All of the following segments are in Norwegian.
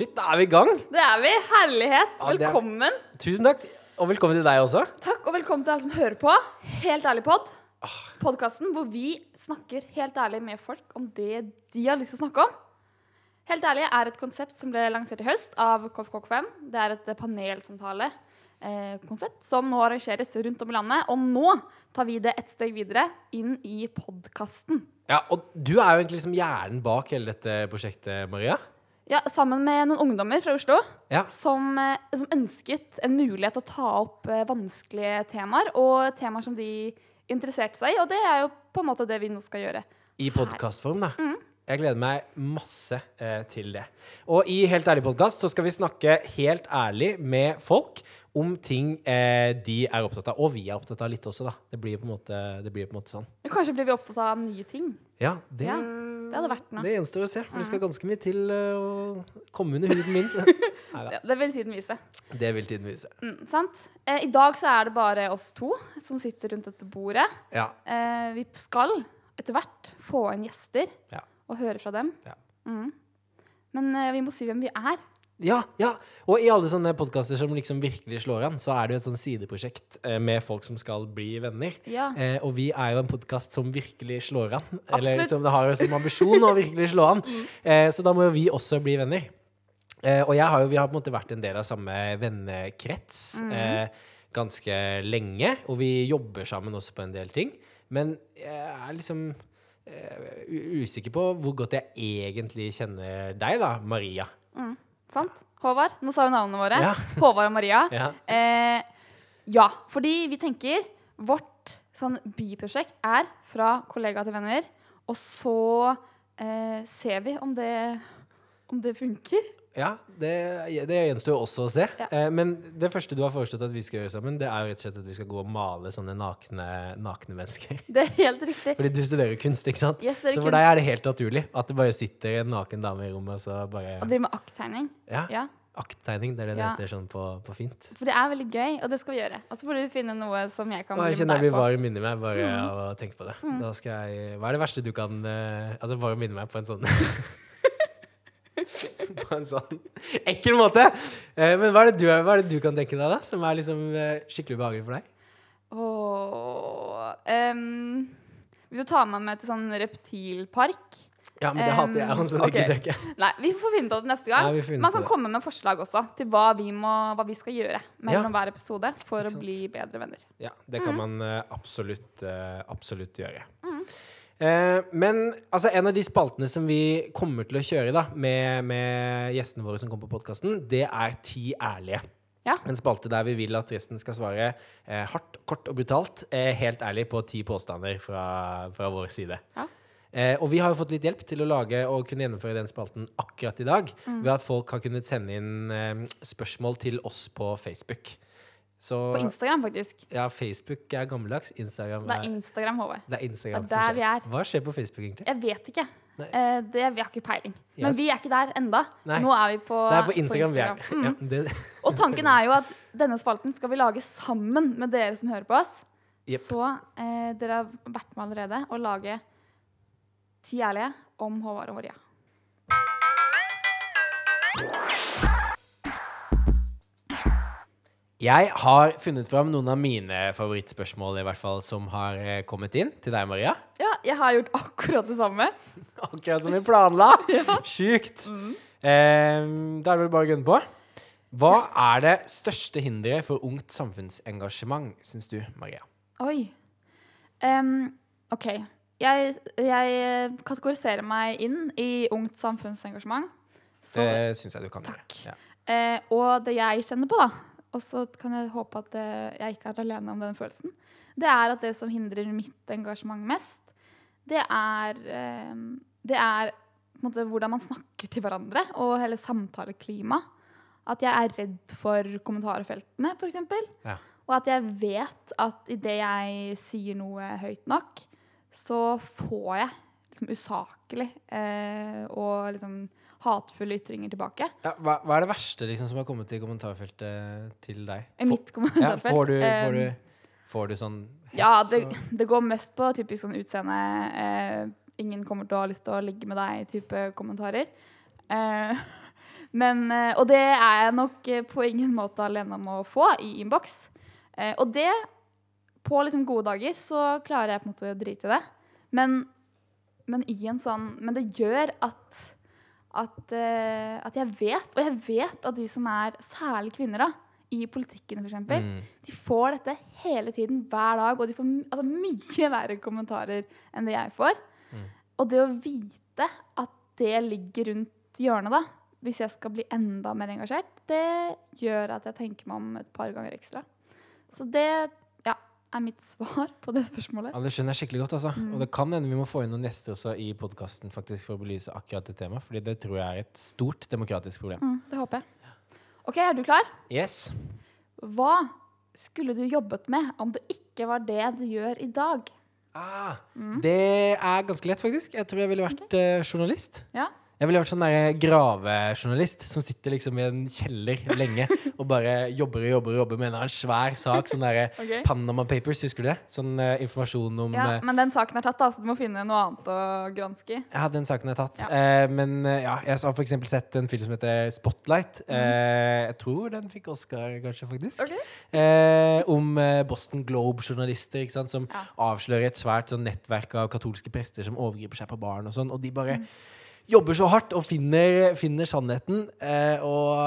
Shit, da er vi i gang! Det er vi. Herlighet. Ja, det er- Velkommen. Tusen takk, og velkommen til deg også. Takk og velkommen til alle som hører på. Helt ærlig pod. Ah. Podkasten hvor vi snakker helt ærlig med folk om det de har lyst til å snakke om. Helt ærlig er et konsept som ble lansert i høst av KFK5. Det er et. Eh, konsept som nå arrangeres rundt om i landet. Og nå tar vi det et steg videre inn i podkasten. Ja, og du er jo egentlig liksom hjernen bak hele dette prosjektet, Maria. Ja, sammen med noen ungdommer fra Oslo Ja. som, eh, som ønsket en mulighet til å ta opp eh, vanskelige temaer, og temaer som de interesserte seg i. Og det er jo på en måte det vi nå skal gjøre. I podkastform, da. Jeg gleder meg masse eh, til det. Og i Helt ærlig podkast så skal vi snakke helt ærlig med folk om ting eh, de er opptatt av. Og vi er opptatt av litt også, da. Det blir på en måte, det blir på en måte sånn. Kanskje blir vi opptatt av nye ting. Ja, det, Ja, det hadde vært noe. det gjenstår å se. For det skal ganske mye til eh, å komme under huden min. Ja, det vil tiden vise. det vil tiden vise. Mm, sant? Eh, I dag så er det bare oss to som sitter rundt dette bordet. Ja. Eh, vi skal etter hvert få inn gjester Ja. og høre fra dem. Ja. Mm. Men eh, vi må si hvem vi er. Ja, ja. Og i alle sånne podkaster som liksom virkelig slår an, så er det jo et sånn sideprosjekt eh, med folk som skal bli venner. Ja. Eh, og vi er jo en podkast som virkelig slår an. Eller Absolutt. som det har som ambisjon å virkelig slå an. Eh, så da må jo vi også bli venner. Eh, og jeg har jo, vi har på en måte vært en del av samme vennekrets eh, ganske lenge. Og vi jobber sammen også på en del ting. Men jeg er liksom eh, usikker på hvor godt jeg egentlig kjenner deg, da, Maria. Sant? Håvard? Nå sa vi navnene våre. Ja. Håvard og Maria. Ja. Eh, ja, fordi vi tenker vårt sånn byprosjekt er fra kollega til venner, og så eh, ser vi om det, om det funker. Ja, det, det gjenstår jo også å se. Ja. Eh, men det første du har foreslått at vi skal gjøre sammen, det er jo rett og slett at vi skal gå og male sånne nakne, nakne mennesker. Det er helt riktig. Fordi du studerer kunst, ikke sant? Jeg så for kunst. deg er det helt naturlig at det bare sitter en naken dame i rommet, og så bare Og driver med akttegning. Ja, Ja, akttegning, det er det det Ja. heter sånn på, på fint. for det er veldig gøy, og det skal vi gjøre. Og så får du finne noe som jeg kan jeg bli kjenner med jeg deg blir på. varm inni meg bare Mm. av å tenke på det. Skal jeg Hva er det verste du kan eh, Altså varm inni meg på en sånn På en sånn ekkel måte. Eh, men hva er, det du, hva er det du kan tenke deg, da? Som er liksom eh, skikkelig ubehagelig for deg? Åh, um, hvis du tar meg med til sånn reptilpark Ja, men det hater jeg. Altså, okay. det ikke. Nei, vi får finne ut det neste gang. Ja, Man kan det. komme med forslag også til hva vi, må, hva vi skal gjøre mellom hver episode for å bli bedre venner. Ja, det Mm. kan man eh, absolutt, absolutt gjøre. Eh, men altså, en av de spaltene som vi kommer til å kjøre da, med, med gjestene våre som kommer på podkasten, det er Ti ærlige. Ja. En spalte der vi vil at resten skal svare eh, hardt, kort og brutalt, eh, helt ærlig på ti påstander fra, fra vår side. Ja. Eh, og vi har jo fått litt hjelp til å lage og kunne gjennomføre den spalten akkurat i dag, Mm. ved at folk har kunnet sende inn eh, spørsmål til oss på Facebook. Så På Instagram, faktisk. ja, Facebook er gammeldags. Instagram Det er er, Instagram, Håvard. det er Instagram Det er der vi er. Hva skjer på Facebook, egentlig? Jeg vet ikke. Eh, det, vi har ikke peiling. Men vi er ikke der enda. Nei. Nå er vi på, Det er på Instagram, vi er. Mm. Ja, det, Og tanken er jo at denne spalten skal vi lage sammen med dere som hører på oss. Yep. Så eh, dere har vært med allerede å lage ti ærlige om Håvard og Maria. Jeg har funnet fram noen av mine favorittspørsmål i hvert fall som har eh, kommet inn til deg, Maria. Ja, jeg har gjort akkurat det samme. Akkurat som vi planla. Sjukt. Eh, da er det vel bare å gunne på. Hva er det største hinderet for ungt samfunnsengasjement, syns du, Maria? Oi. Um, OK. Jeg, jeg kategoriserer meg inn i ungt samfunnsengasjement. Så, Det syns jeg du kan Takk. gjøre. Ja. eh, og det jeg kjenner på, da, og så kan jeg håpe at jeg ikke er alene om den følelsen, det er at det som hindrer mitt engasjement mest, det er, eh, det er måte, hvordan man snakker til hverandre, og hele samtaleklimaet. At jeg er redd for kommentarfeltene, f.eks. Ja. Og at jeg vet at idet jeg sier noe høyt nok, så får jeg liksom usaklig eh, og liksom hatefulle ytringer tilbake. Ja, hva, hva er det verste liksom, som har kommet i kommentarfeltet til deg? I mitt mitt ja, kommentarfelt. får, du, får, du, får du sånn Ja, det, det går mest på typisk sånn utseende. Eh, ingen kommer til å ha lyst til å ligge med deg-type kommentarer. Eh, Men, eh, og det er jeg nok eh, på ingen måte alene om å få i innboks. Eh, og det, på liksom gode dager, så klarer jeg på en måte å drite i det. Men, men i en sånn Men det gjør at at, uh, at jeg vet, og jeg vet at de som er særlig kvinner, da, i politikken f.eks., Mm. de får dette hele tiden, hver dag, og de får altså, mye verre kommentarer enn det jeg får. Mm. Og det å vite at det ligger rundt hjørnet, da, hvis jeg skal bli enda mer engasjert, det gjør at jeg tenker meg om et par ganger ekstra. Så det er mitt svar på det spørsmålet. Ja, Det skjønner jeg skikkelig godt. altså. Mm. Og det kan hende vi må få inn noen gjester også i podkasten for å belyse akkurat det temaet. fordi det tror jeg er et stort demokratisk problem. Mm, det håper jeg. OK, er du klar? Yes. Hva skulle du jobbet med om det ikke var det du gjør i dag? Ah, Mm. Det er ganske lett, faktisk. Jeg tror jeg ville vært eh, journalist. Ja. Jeg ville vært sånn der gravejournalist som sitter liksom i en kjeller lenge og bare jobber og jobber og jobber med en svær sak. Sånn derre Ok. Panama Papers, husker du det? Sånn uh, informasjon om Ja, eh, men den saken er tatt, da, så du må finne noe annet å granske i. Ja, den saken er tatt. Ja. Uh, men uh, ja, jeg har eksempel sett en film som heter Spotlight. Mm. Eh, jeg tror den fikk Oscar, kanskje, faktisk. Ok. Eh, om eh, Boston Globe-journalister ikke sant, som Ja. avslører et svært sånn, nettverk av katolske prester som overgriper seg på barn og sånn. Og de bare Mm. Jobber så hardt og finner, finner sannheten. Eh, og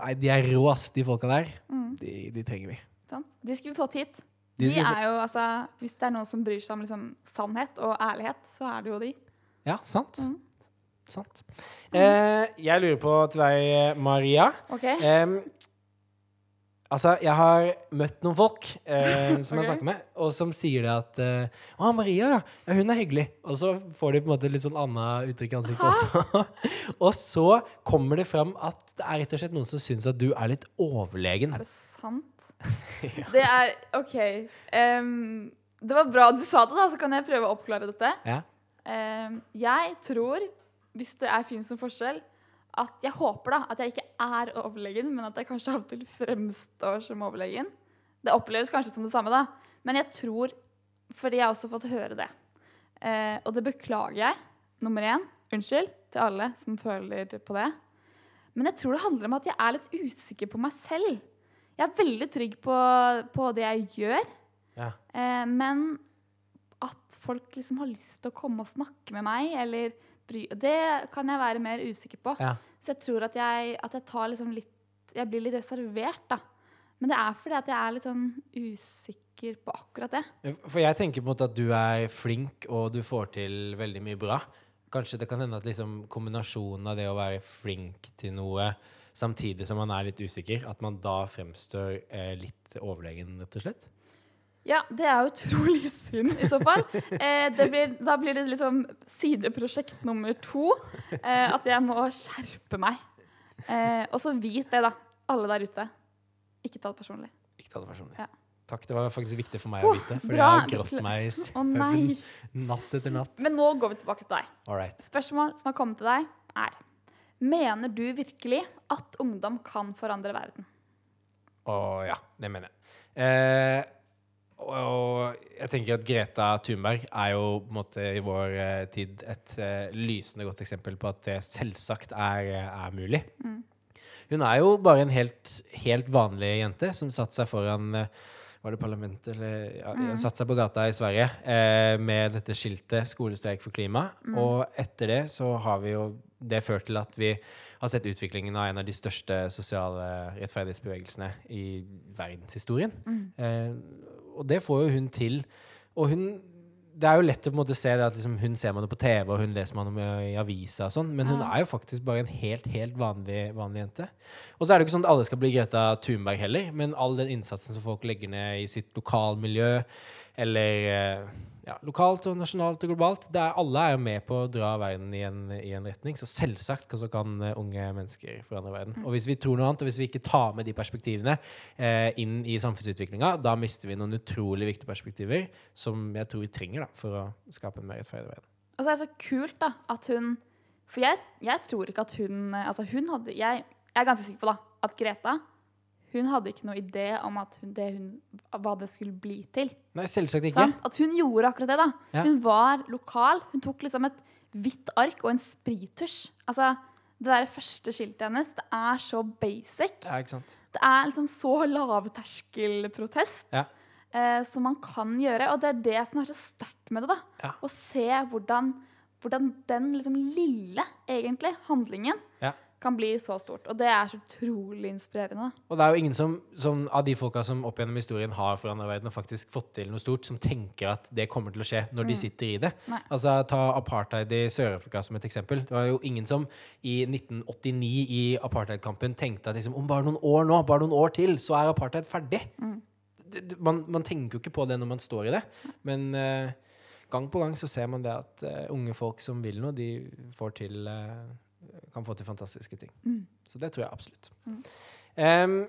Nei, de er rå, ass, de folka der. Mm. De, de trenger vi. Sånn. De skulle vi fått hit. De De, er jo, altså, Hvis det er noen som bryr seg om liksom, sannhet og ærlighet, så er det jo de. Ja, sant. Mm. Sant. Eh, jeg lurer på til deg, Maria. Okay. Em, altså, jeg har møtt noen folk eh, som okay. jeg snakker med, og som sier det at eh, Å, Maria, ja. ja, hun er hyggelig. Og så får de på en måte litt sånn annet uttrykk i ansiktet også. og så kommer det fram at det er rett og slett noen som syns at du er litt overlegen. Er det sant? Det er OK. Um, det var bra du sa det, da, så kan jeg prøve å oppklare dette. Ja. Um, jeg tror, hvis det er fins som forskjell, at jeg håper da at jeg ikke er overlegen, men at jeg kanskje av og til fremstår som overlegen. Det oppleves kanskje som det samme, da. Men jeg tror Fordi jeg har også fått høre det. Eh, og det beklager jeg. Nummer én, unnskyld til alle som føler på det. Men jeg tror det handler om at jeg er litt usikker på meg selv. Jeg er veldig trygg på, på det jeg gjør, Ja. eh, men at folk liksom har lyst til å komme og snakke med meg, eller bry Det kan jeg være mer usikker på. Ja. Så jeg tror at jeg, at jeg liksom litt Jeg blir litt reservert, da. Men det er fordi at jeg er litt sånn usikker på akkurat det. For jeg tenker på en måte at du er flink, og du får til veldig mye bra. Kanskje det kan hende at liksom kombinasjonen av det å være flink til noe samtidig som man er litt usikker, at man da fremstår eh, litt overlegen, rett og slett. Ja, det er utrolig synd i så fall. Eh, det blir, da blir det liksom sideprosjekt nummer to. Eh, at jeg må skjerpe meg. Eh, og så vit det, da. Alle der ute. Ikke ta det personlig. Ikke ta det personlig. Ja. Takk, det var faktisk viktig for meg å vite, for jeg har grått meg i Å oh, natt etter natt. Men nå går vi tilbake til deg. Alright. Spørsmål som har kommet til deg, er Mener du virkelig at ungdom kan forandre verden? Å ja, det mener jeg. Eh, og jeg tenker at Greta Thunberg er jo på en måte i vår eh, tid et uh, lysende godt eksempel på at det selvsagt er, er mulig. Hun er jo bare en helt, helt vanlig jente som satte seg foran eh, var det parlamentet eller ja, satte seg på gata i Sverige eh, med dette skiltet 'Skolestreik for klima'. Og etter det så har vi jo det ført til at vi har sett utviklingen av en av de største sosiale rettferdighetsbevegelsene i verdenshistorien. Eh, og det får jo hun til. Og hun det er jo lett å på en måte se det at liksom, hun ser man det på TV, og hun leser man om i, avisa og sånn, men hun er jo faktisk bare en helt, helt vanlig, vanlig jente. Og så er det jo ikke sånn at alle skal bli Greta Thunberg heller, men all den innsatsen som folk legger ned i sitt lokalmiljø, eller eh, ja, lokalt og nasjonalt og globalt, er, alle er jo med på å dra verden i en, i en retning. Så selvsagt så kan eh, unge mennesker forandre verden. Og hvis vi tror noe annet, og hvis vi ikke tar med de perspektivene eh, inn i samfunnsutviklinga, da mister vi noen utrolig viktige perspektiver som jeg tror vi trenger da, for å skape en mer rettferdig verden. Og så er det så kult da, at hun For jeg, jeg tror ikke at hun Altså, hun hadde jeg, jeg er ganske sikker på da, at Greta hun hadde ikke noe idé om at hun, det hun, hva det skulle bli til. Nei, selvsagt ikke. Sånn? At hun gjorde akkurat det. da. Ja. Hun var lokal. Hun tok liksom et hvitt ark og en sprittusj. Altså, Det der første skiltet hennes, det er så basic. Ja, ikke sant? Det er liksom så lavterskelprotest Ja. eh, som man kan gjøre. Og det er det som er så sterkt med det. da. Ja. Å se hvordan, hvordan den liksom lille, egentlig, handlingen Ja. Kan bli så stort. Og det er så utrolig inspirerende. Og det er jo ingen som, som av de folka som opp gjennom historien har forandra verden og faktisk fått til noe stort, som tenker at det kommer til å skje når de sitter i det. Nei. Altså Ta apartheid i Sør-Afrika som et eksempel. Det var jo ingen som i 1989 i apartheidkampen tenkte at liksom, om bare noen år nå, bare noen år til, så er apartheid ferdig. Det- Man, man tenker jo ikke på det når man står i det, men uh, gang på gang så ser man det at uh, unge folk som vil noe, de får til eh, kan få til fantastiske ting. Så det tror jeg absolutt. Em,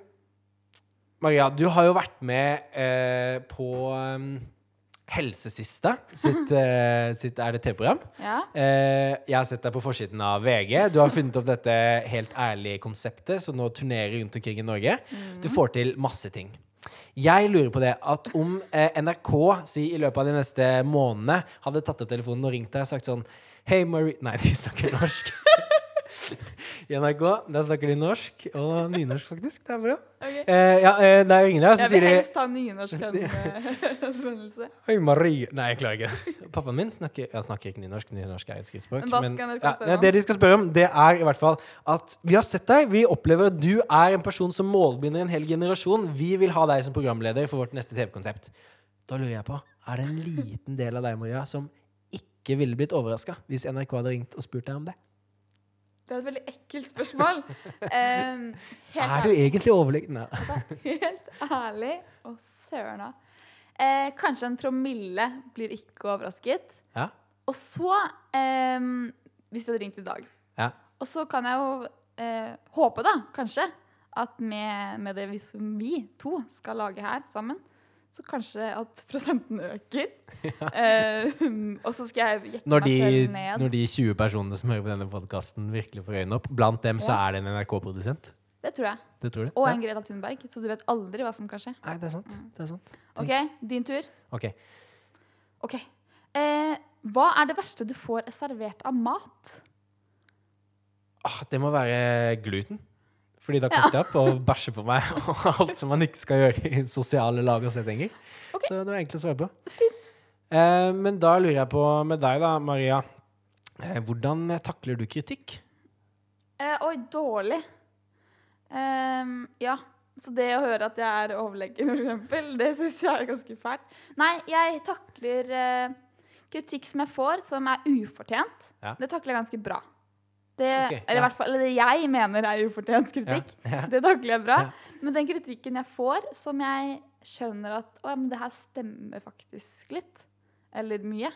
Maria, du har jo vært med uh, på um, Helsesista sitt, uh, sitt Er det TV-program? Ja. Uh, jeg har sett deg på forsiden av VG. Du har funnet opp dette helt ærlige konseptet som nå turnerer rundt omkring i Norge. Du får til masse ting. Jeg lurer på det at om NRK si, i løpet av de neste månedene hadde tatt opp telefonen og ringt deg og sagt sånn Hei, Marie Nei, de snakker norsk. I NRK der snakker de norsk og nynorsk, faktisk. Det er bra. Okay. Eh, ja, eh, der ringer de, og så Jeg vil helst ha nynorsk henvendelse. Hei, Marie Nei, jeg klarer ikke. Pappaen min snakker Jeg snakker ikke nynorsk. Nynorsk er et skriftspråk. Men spørre ja. Det de skal spørre om, det er i hvert fall at vi har sett deg. Vi opplever at du er en person som målbinder en hel generasjon. Vi vil ha deg som programleder for vårt neste TV-konsept. Da lurer jeg på, er det en liten del av deg, Maria, som ikke ville blitt overraska hvis NRK hadde ringt og spurt deg om det? Det er et veldig ekkelt spørsmål. Um, Er du egentlig overliggende? Altså, helt ærlig og òg. Eh, kanskje en promille blir ikke overrasket. Ja? Og så eh, Hvis jeg hadde ringt i dag. Ja. Og så kan jeg jo eh, håpe, da, kanskje, at med, med det vi, som vi to skal lage her sammen, så kanskje at prosenten øker. Eh, og så skal jeg jekke meg selv ned. når de 20 personene som hører på denne podkasten, virkelig får øynene opp, blant dem så Ja. er det en NRK-produsent. Det tror jeg. Det tror du? Og en Greta Thunberg. Så du vet aldri hva som kan skje. Nei, det er sant. Det er sant. OK, din tur. Ok. Ok. Eh, hva er det verste du får servert av mat? Ah, det må være gluten. Fordi da kaster jeg opp og bæsjer på meg og alt som man ikke skal gjøre i sosiale lag og settinger. Okay. Så det var enkelt å svare på. Fint. Eh, men da lurer jeg på med deg, da, Maria. Eh, hvordan takler du kritikk? Eh, oi, dårlig. Um, ja. Så det å høre at jeg er overlegen, for eksempel, det syns jeg er ganske fælt. Nei, jeg takler eh, kritikk som jeg får, som er ufortjent. Ja. Det takler jeg ganske bra. Det, okay, eller ja. fall eller det jeg mener er ufortjent kritikk. Ja, ja. Det takler jeg bra. Men den kritikken jeg får, som jeg skjønner at Å ja, men det her stemmer faktisk litt. Eller mye.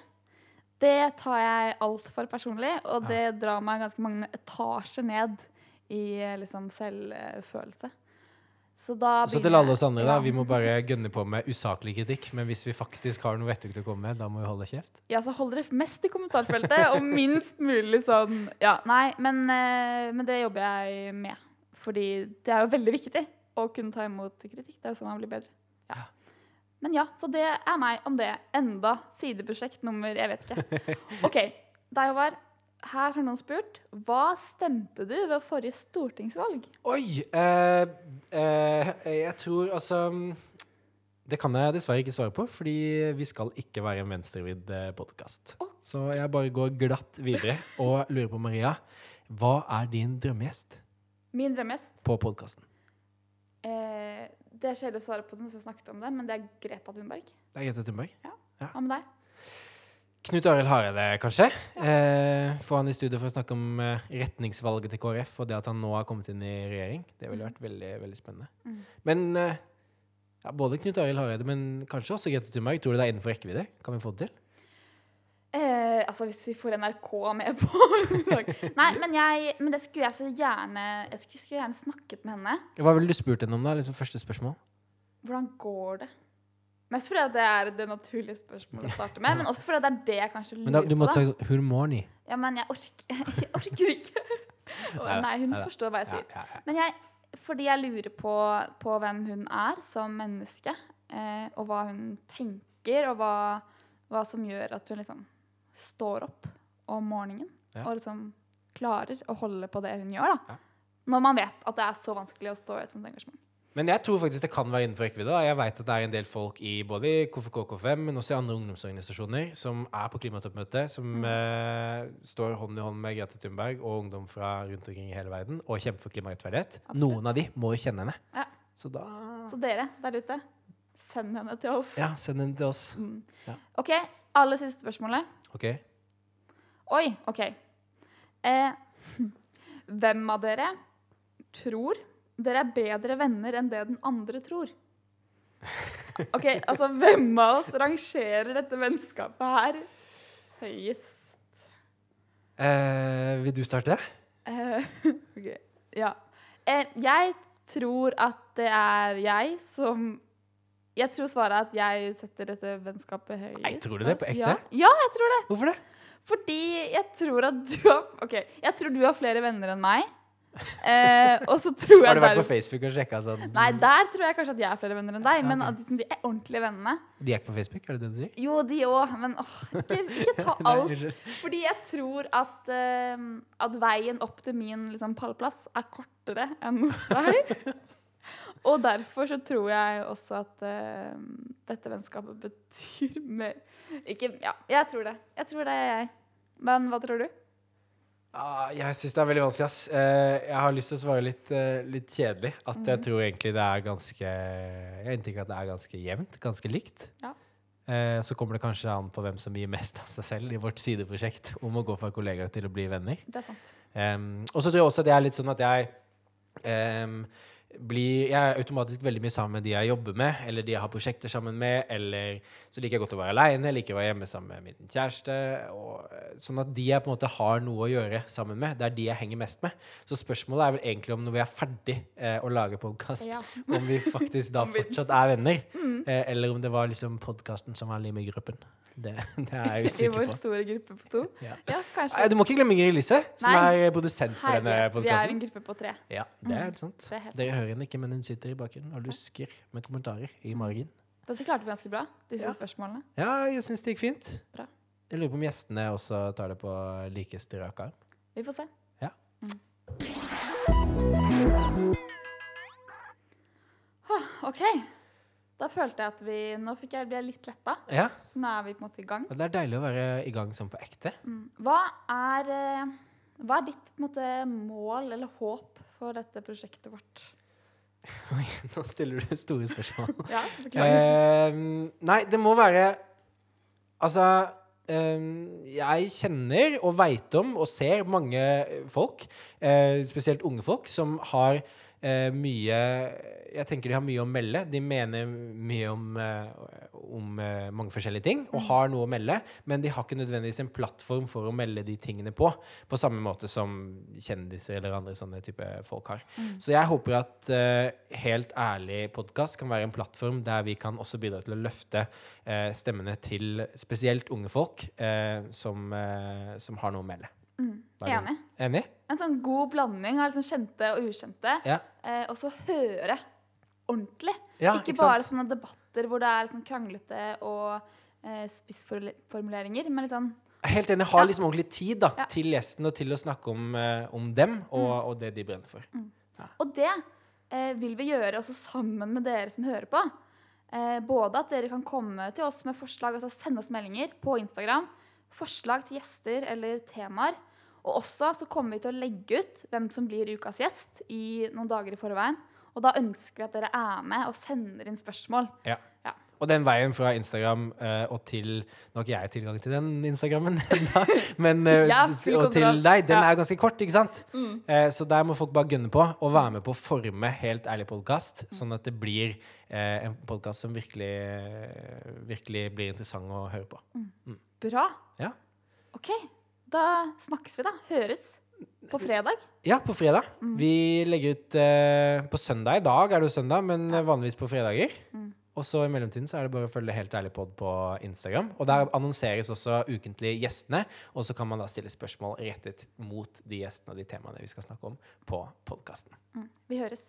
Det tar jeg altfor personlig, og det drar meg ganske mange etasjer ned i eh, liksom selvfølelse. Så Så til alle oss andre, da. Vi må bare gønne på med usaklig kritikk. Men hvis vi faktisk har noe vettugt å komme med, da må vi holde kjeft. Ja, så hold dere mest i kommentarfeltet, og minst mulig sånn Ja, nei, men, eh, men det jobber jeg med. Fordi det er jo veldig viktig å kunne ta imot kritikk. Det er jo sånn man blir bedre. Ja. Men ja, så det er meg om det. Enda sideprosjekt nummer Jeg vet ikke. OK, deg, Håvard. Her har noen spurt. Hva stemte du ved forrige stortingsvalg? Oi! Eh, eh, jeg tror altså Det kan jeg dessverre ikke svare på, fordi vi skal ikke være en venstrevridd podkast. Oh. Så jeg bare går glatt videre og lurer på, Maria, hva er din drømmegjest Min drømmegjest. på podkasten? Eh, det er kjedelig å svare på den, så vi snakket om det, men det er Greta Thunberg. Det er Greta Thunberg. Hva med deg? Knut Arild Hareide, kanskje. Eh, Få han i studio for å snakke om eh, retningsvalget til KrF og det at han nå har kommet inn i regjering. Det ville vært veldig veldig spennende. Mm. Men eh, ja, både Knut Arild Hareide, men kanskje også Grete Thunberg. Tror du det er innenfor rekkevidde? Kan vi få det til? Eh, altså hvis vi får NRK med på Nei, men, jeg, men det skulle jeg så gjerne Jeg skulle, skulle gjerne snakket med henne. Hva ville du spurt henne om, da? Liksom første spørsmål. Hvordan går det? Mest fordi det er det naturlige spørsmålet å starte med, men også fordi det er det jeg kanskje Men da, lurer du måtte si sånn Hur mår ni? Ja, men jeg orker, jeg orker ikke. oh, nei, hun forstår hva jeg sier. Men jeg, fordi jeg lurer på, på hvem hun er som menneske, eh, og hva hun tenker, og hva, hva som gjør at hun liksom står opp om morgenen Ja. og liksom klarer å holde på det hun gjør. da. Ja. Når man vet at det er så vanskelig å stå i et sånt engasjement. Men jeg tror faktisk det kan være innenfor rekkevidde. Jeg vet at det er en del folk i både i KFK KFM, men også i andre ungdomsorganisasjoner som er på klimatoppmøte, som Mm. uh, står hånd i hånd med Grete Thunberg og ungdom fra rundt omkring i hele verden og kjemper for klimarettferdighet. Noen av de må jo kjenne henne. Ja. Så da Så dere der ute, send henne til oss. Ja, send henne til oss. OK, aller siste spørsmålet. OK. Oi, OK. Eh, hvem av dere tror dere er bedre venner enn det den andre tror? OK, altså hvem av oss rangerer dette vennskapet her høyest? Eh, vil du starte? Eh, ok, ja. Eh, jeg tror at det er jeg som Jeg tror svaret er at jeg setter dette vennskapet høyest. Nei, tror du det på ekte? Ja, ja jeg tror det. Hvorfor det? Fordi jeg tror at du har OK, jeg tror du har flere venner enn meg. Eh, og så tror jeg Har du vært der- på Facebook og sjekka sånn Nei, der tror jeg kanskje at jeg er flere venner enn deg. Ja, Men at liksom, de er ordentlige vennene De er ikke på Facebook, er det det du sier? Jo, de òg. Men åh, ikke, ikke ta alt. Nei, Fordi jeg tror at, uh, at veien opp til min liksom, pallplass er kortere enn hos deg. Og derfor så tror jeg også at uh, dette vennskapet betyr mer. Ikke Ja, jeg tror det. Jeg tror det jeg. Men hva tror du? Ah, jeg syns det er veldig vanskelig, ass. Eh, jeg har lyst til å svare litt, eh, litt kjedelig. At mm. jeg tror egentlig det er ganske Jeg inntrykk at det er ganske jevnt. Ganske likt. Ja. Eh, så kommer det kanskje an på hvem som gir mest av seg selv i vårt sideprosjekt om å gå fra kollegaer til å bli venner. Det er sant. Um, og så tror jeg også at jeg er litt sånn at jeg um, blir Jeg er automatisk veldig mye sammen med de jeg jobber med, eller de jeg har prosjekter sammen med, eller så liker jeg godt å være aleine, liker å være hjemme sammen med min kjæreste. Og, eh, sånn at de jeg på en måte har noe å gjøre sammen med, det er de jeg henger mest med. Så spørsmålet er vel egentlig om når vi er ferdig eh, å lage podkast, Ja. om vi faktisk da fortsatt er venner. Mm. Eh, eller om det var liksom podkasten som var limet-gruppen. Det, det er jeg I usikker vår på. store gruppe på to. Ja. Ja, kanskje. Du må ikke glemme Ingrid Lise, som Nei. er produsent for denne podkasten. vi er en gruppe på tre. Ja, det er helt sant. Det er helt Dere hører henne ikke, men hun sitter i bakgrunnen og lusker med kommentarer i margen. Dette klarte vi ganske bra, disse Ja. spørsmålene. Ja, jeg syns det gikk fint. Bra. Jeg lurer på om gjestene også tar det på like strak arm. Vi får se. Ja. Mm. OK. Da følte jeg at vi Nå fikk jeg, ble jeg litt letta. Ja, nå er vi på en måte i gang. og Det er deilig å være i gang sånn på ekte. Mm. Hva er eh, Hva er ditt på en måte, mål eller håp for dette prosjektet vårt? Oi, nå stiller du store spørsmål. Ja, beklager. Uh, nei, det må være Altså eh, Jeg kjenner og veit om og ser mange folk, uh, spesielt unge folk, som har eh, mye Jeg tenker de har mye å melde. De mener mye om, eh, om eh, mange forskjellige ting og har noe å melde, men de har ikke nødvendigvis en plattform for å melde de tingene på, på samme måte som kjendiser eller andre sånne type folk har. Så jeg håper at eh, Helt ærlig podkast kan være en plattform der vi kan også bidra til å løfte eh, stemmene til spesielt unge folk eh, som, som har noe å melde. Mm. Enig. Enig? En sånn god blanding av liksom kjente og ukjente. Ja. Eh, og så høre ordentlig. Ja, ikke, ikke bare sånne debatter hvor det er liksom kranglete og eh, spissformuleringer, men litt sånn Helt enig. Ha Ja. liksom ordentlig tid da, Ja. til gjesten og til å snakke om, eh, om dem og, Mm. og det de brenner for. Og det eh, vil vi gjøre også sammen med dere som hører på. Eh, både at dere kan komme til oss med forslag, altså sende oss meldinger på Instagram. Forslag til gjester eller temaer. Og også så kommer vi til å legge ut hvem som blir ukas gjest i noen dager i forveien. Og da ønsker vi at dere er med og sender inn spørsmål. Ja. Og den veien fra Instagram uh, og til Nå har ikke jeg tilgang til den Instagrammen ennå, men eh, Ja, og til deg, den Ja. er ganske kort, ikke sant? Mm. Uh, så der må folk bare gunne på og være med på å forme Helt ærlig podkast, sånn at det blir en podkast som virkelig, virkelig blir interessant å høre på. Bra. Ja. OK. Da snakkes vi, da. Høres på fredag. Ja, på fredag. Mm. Vi legger ut på søndag. I dag er det jo søndag, men vanligvis på fredager. Mm. Og så i mellomtiden så er det bare å følge Helt ærlig pod på Instagram. Og der annonseres også ukentlig gjestene, og så kan man da stille spørsmål rettet mot de gjestene og de temaene vi skal snakke om på podkasten. Mm. Vi høres.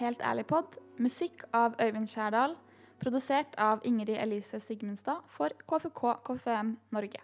Helt ærlig pod, musikk av Øyvind Skjærdal, produsert av Ingrid Elise Sigmundstad for KFK KFM Norge.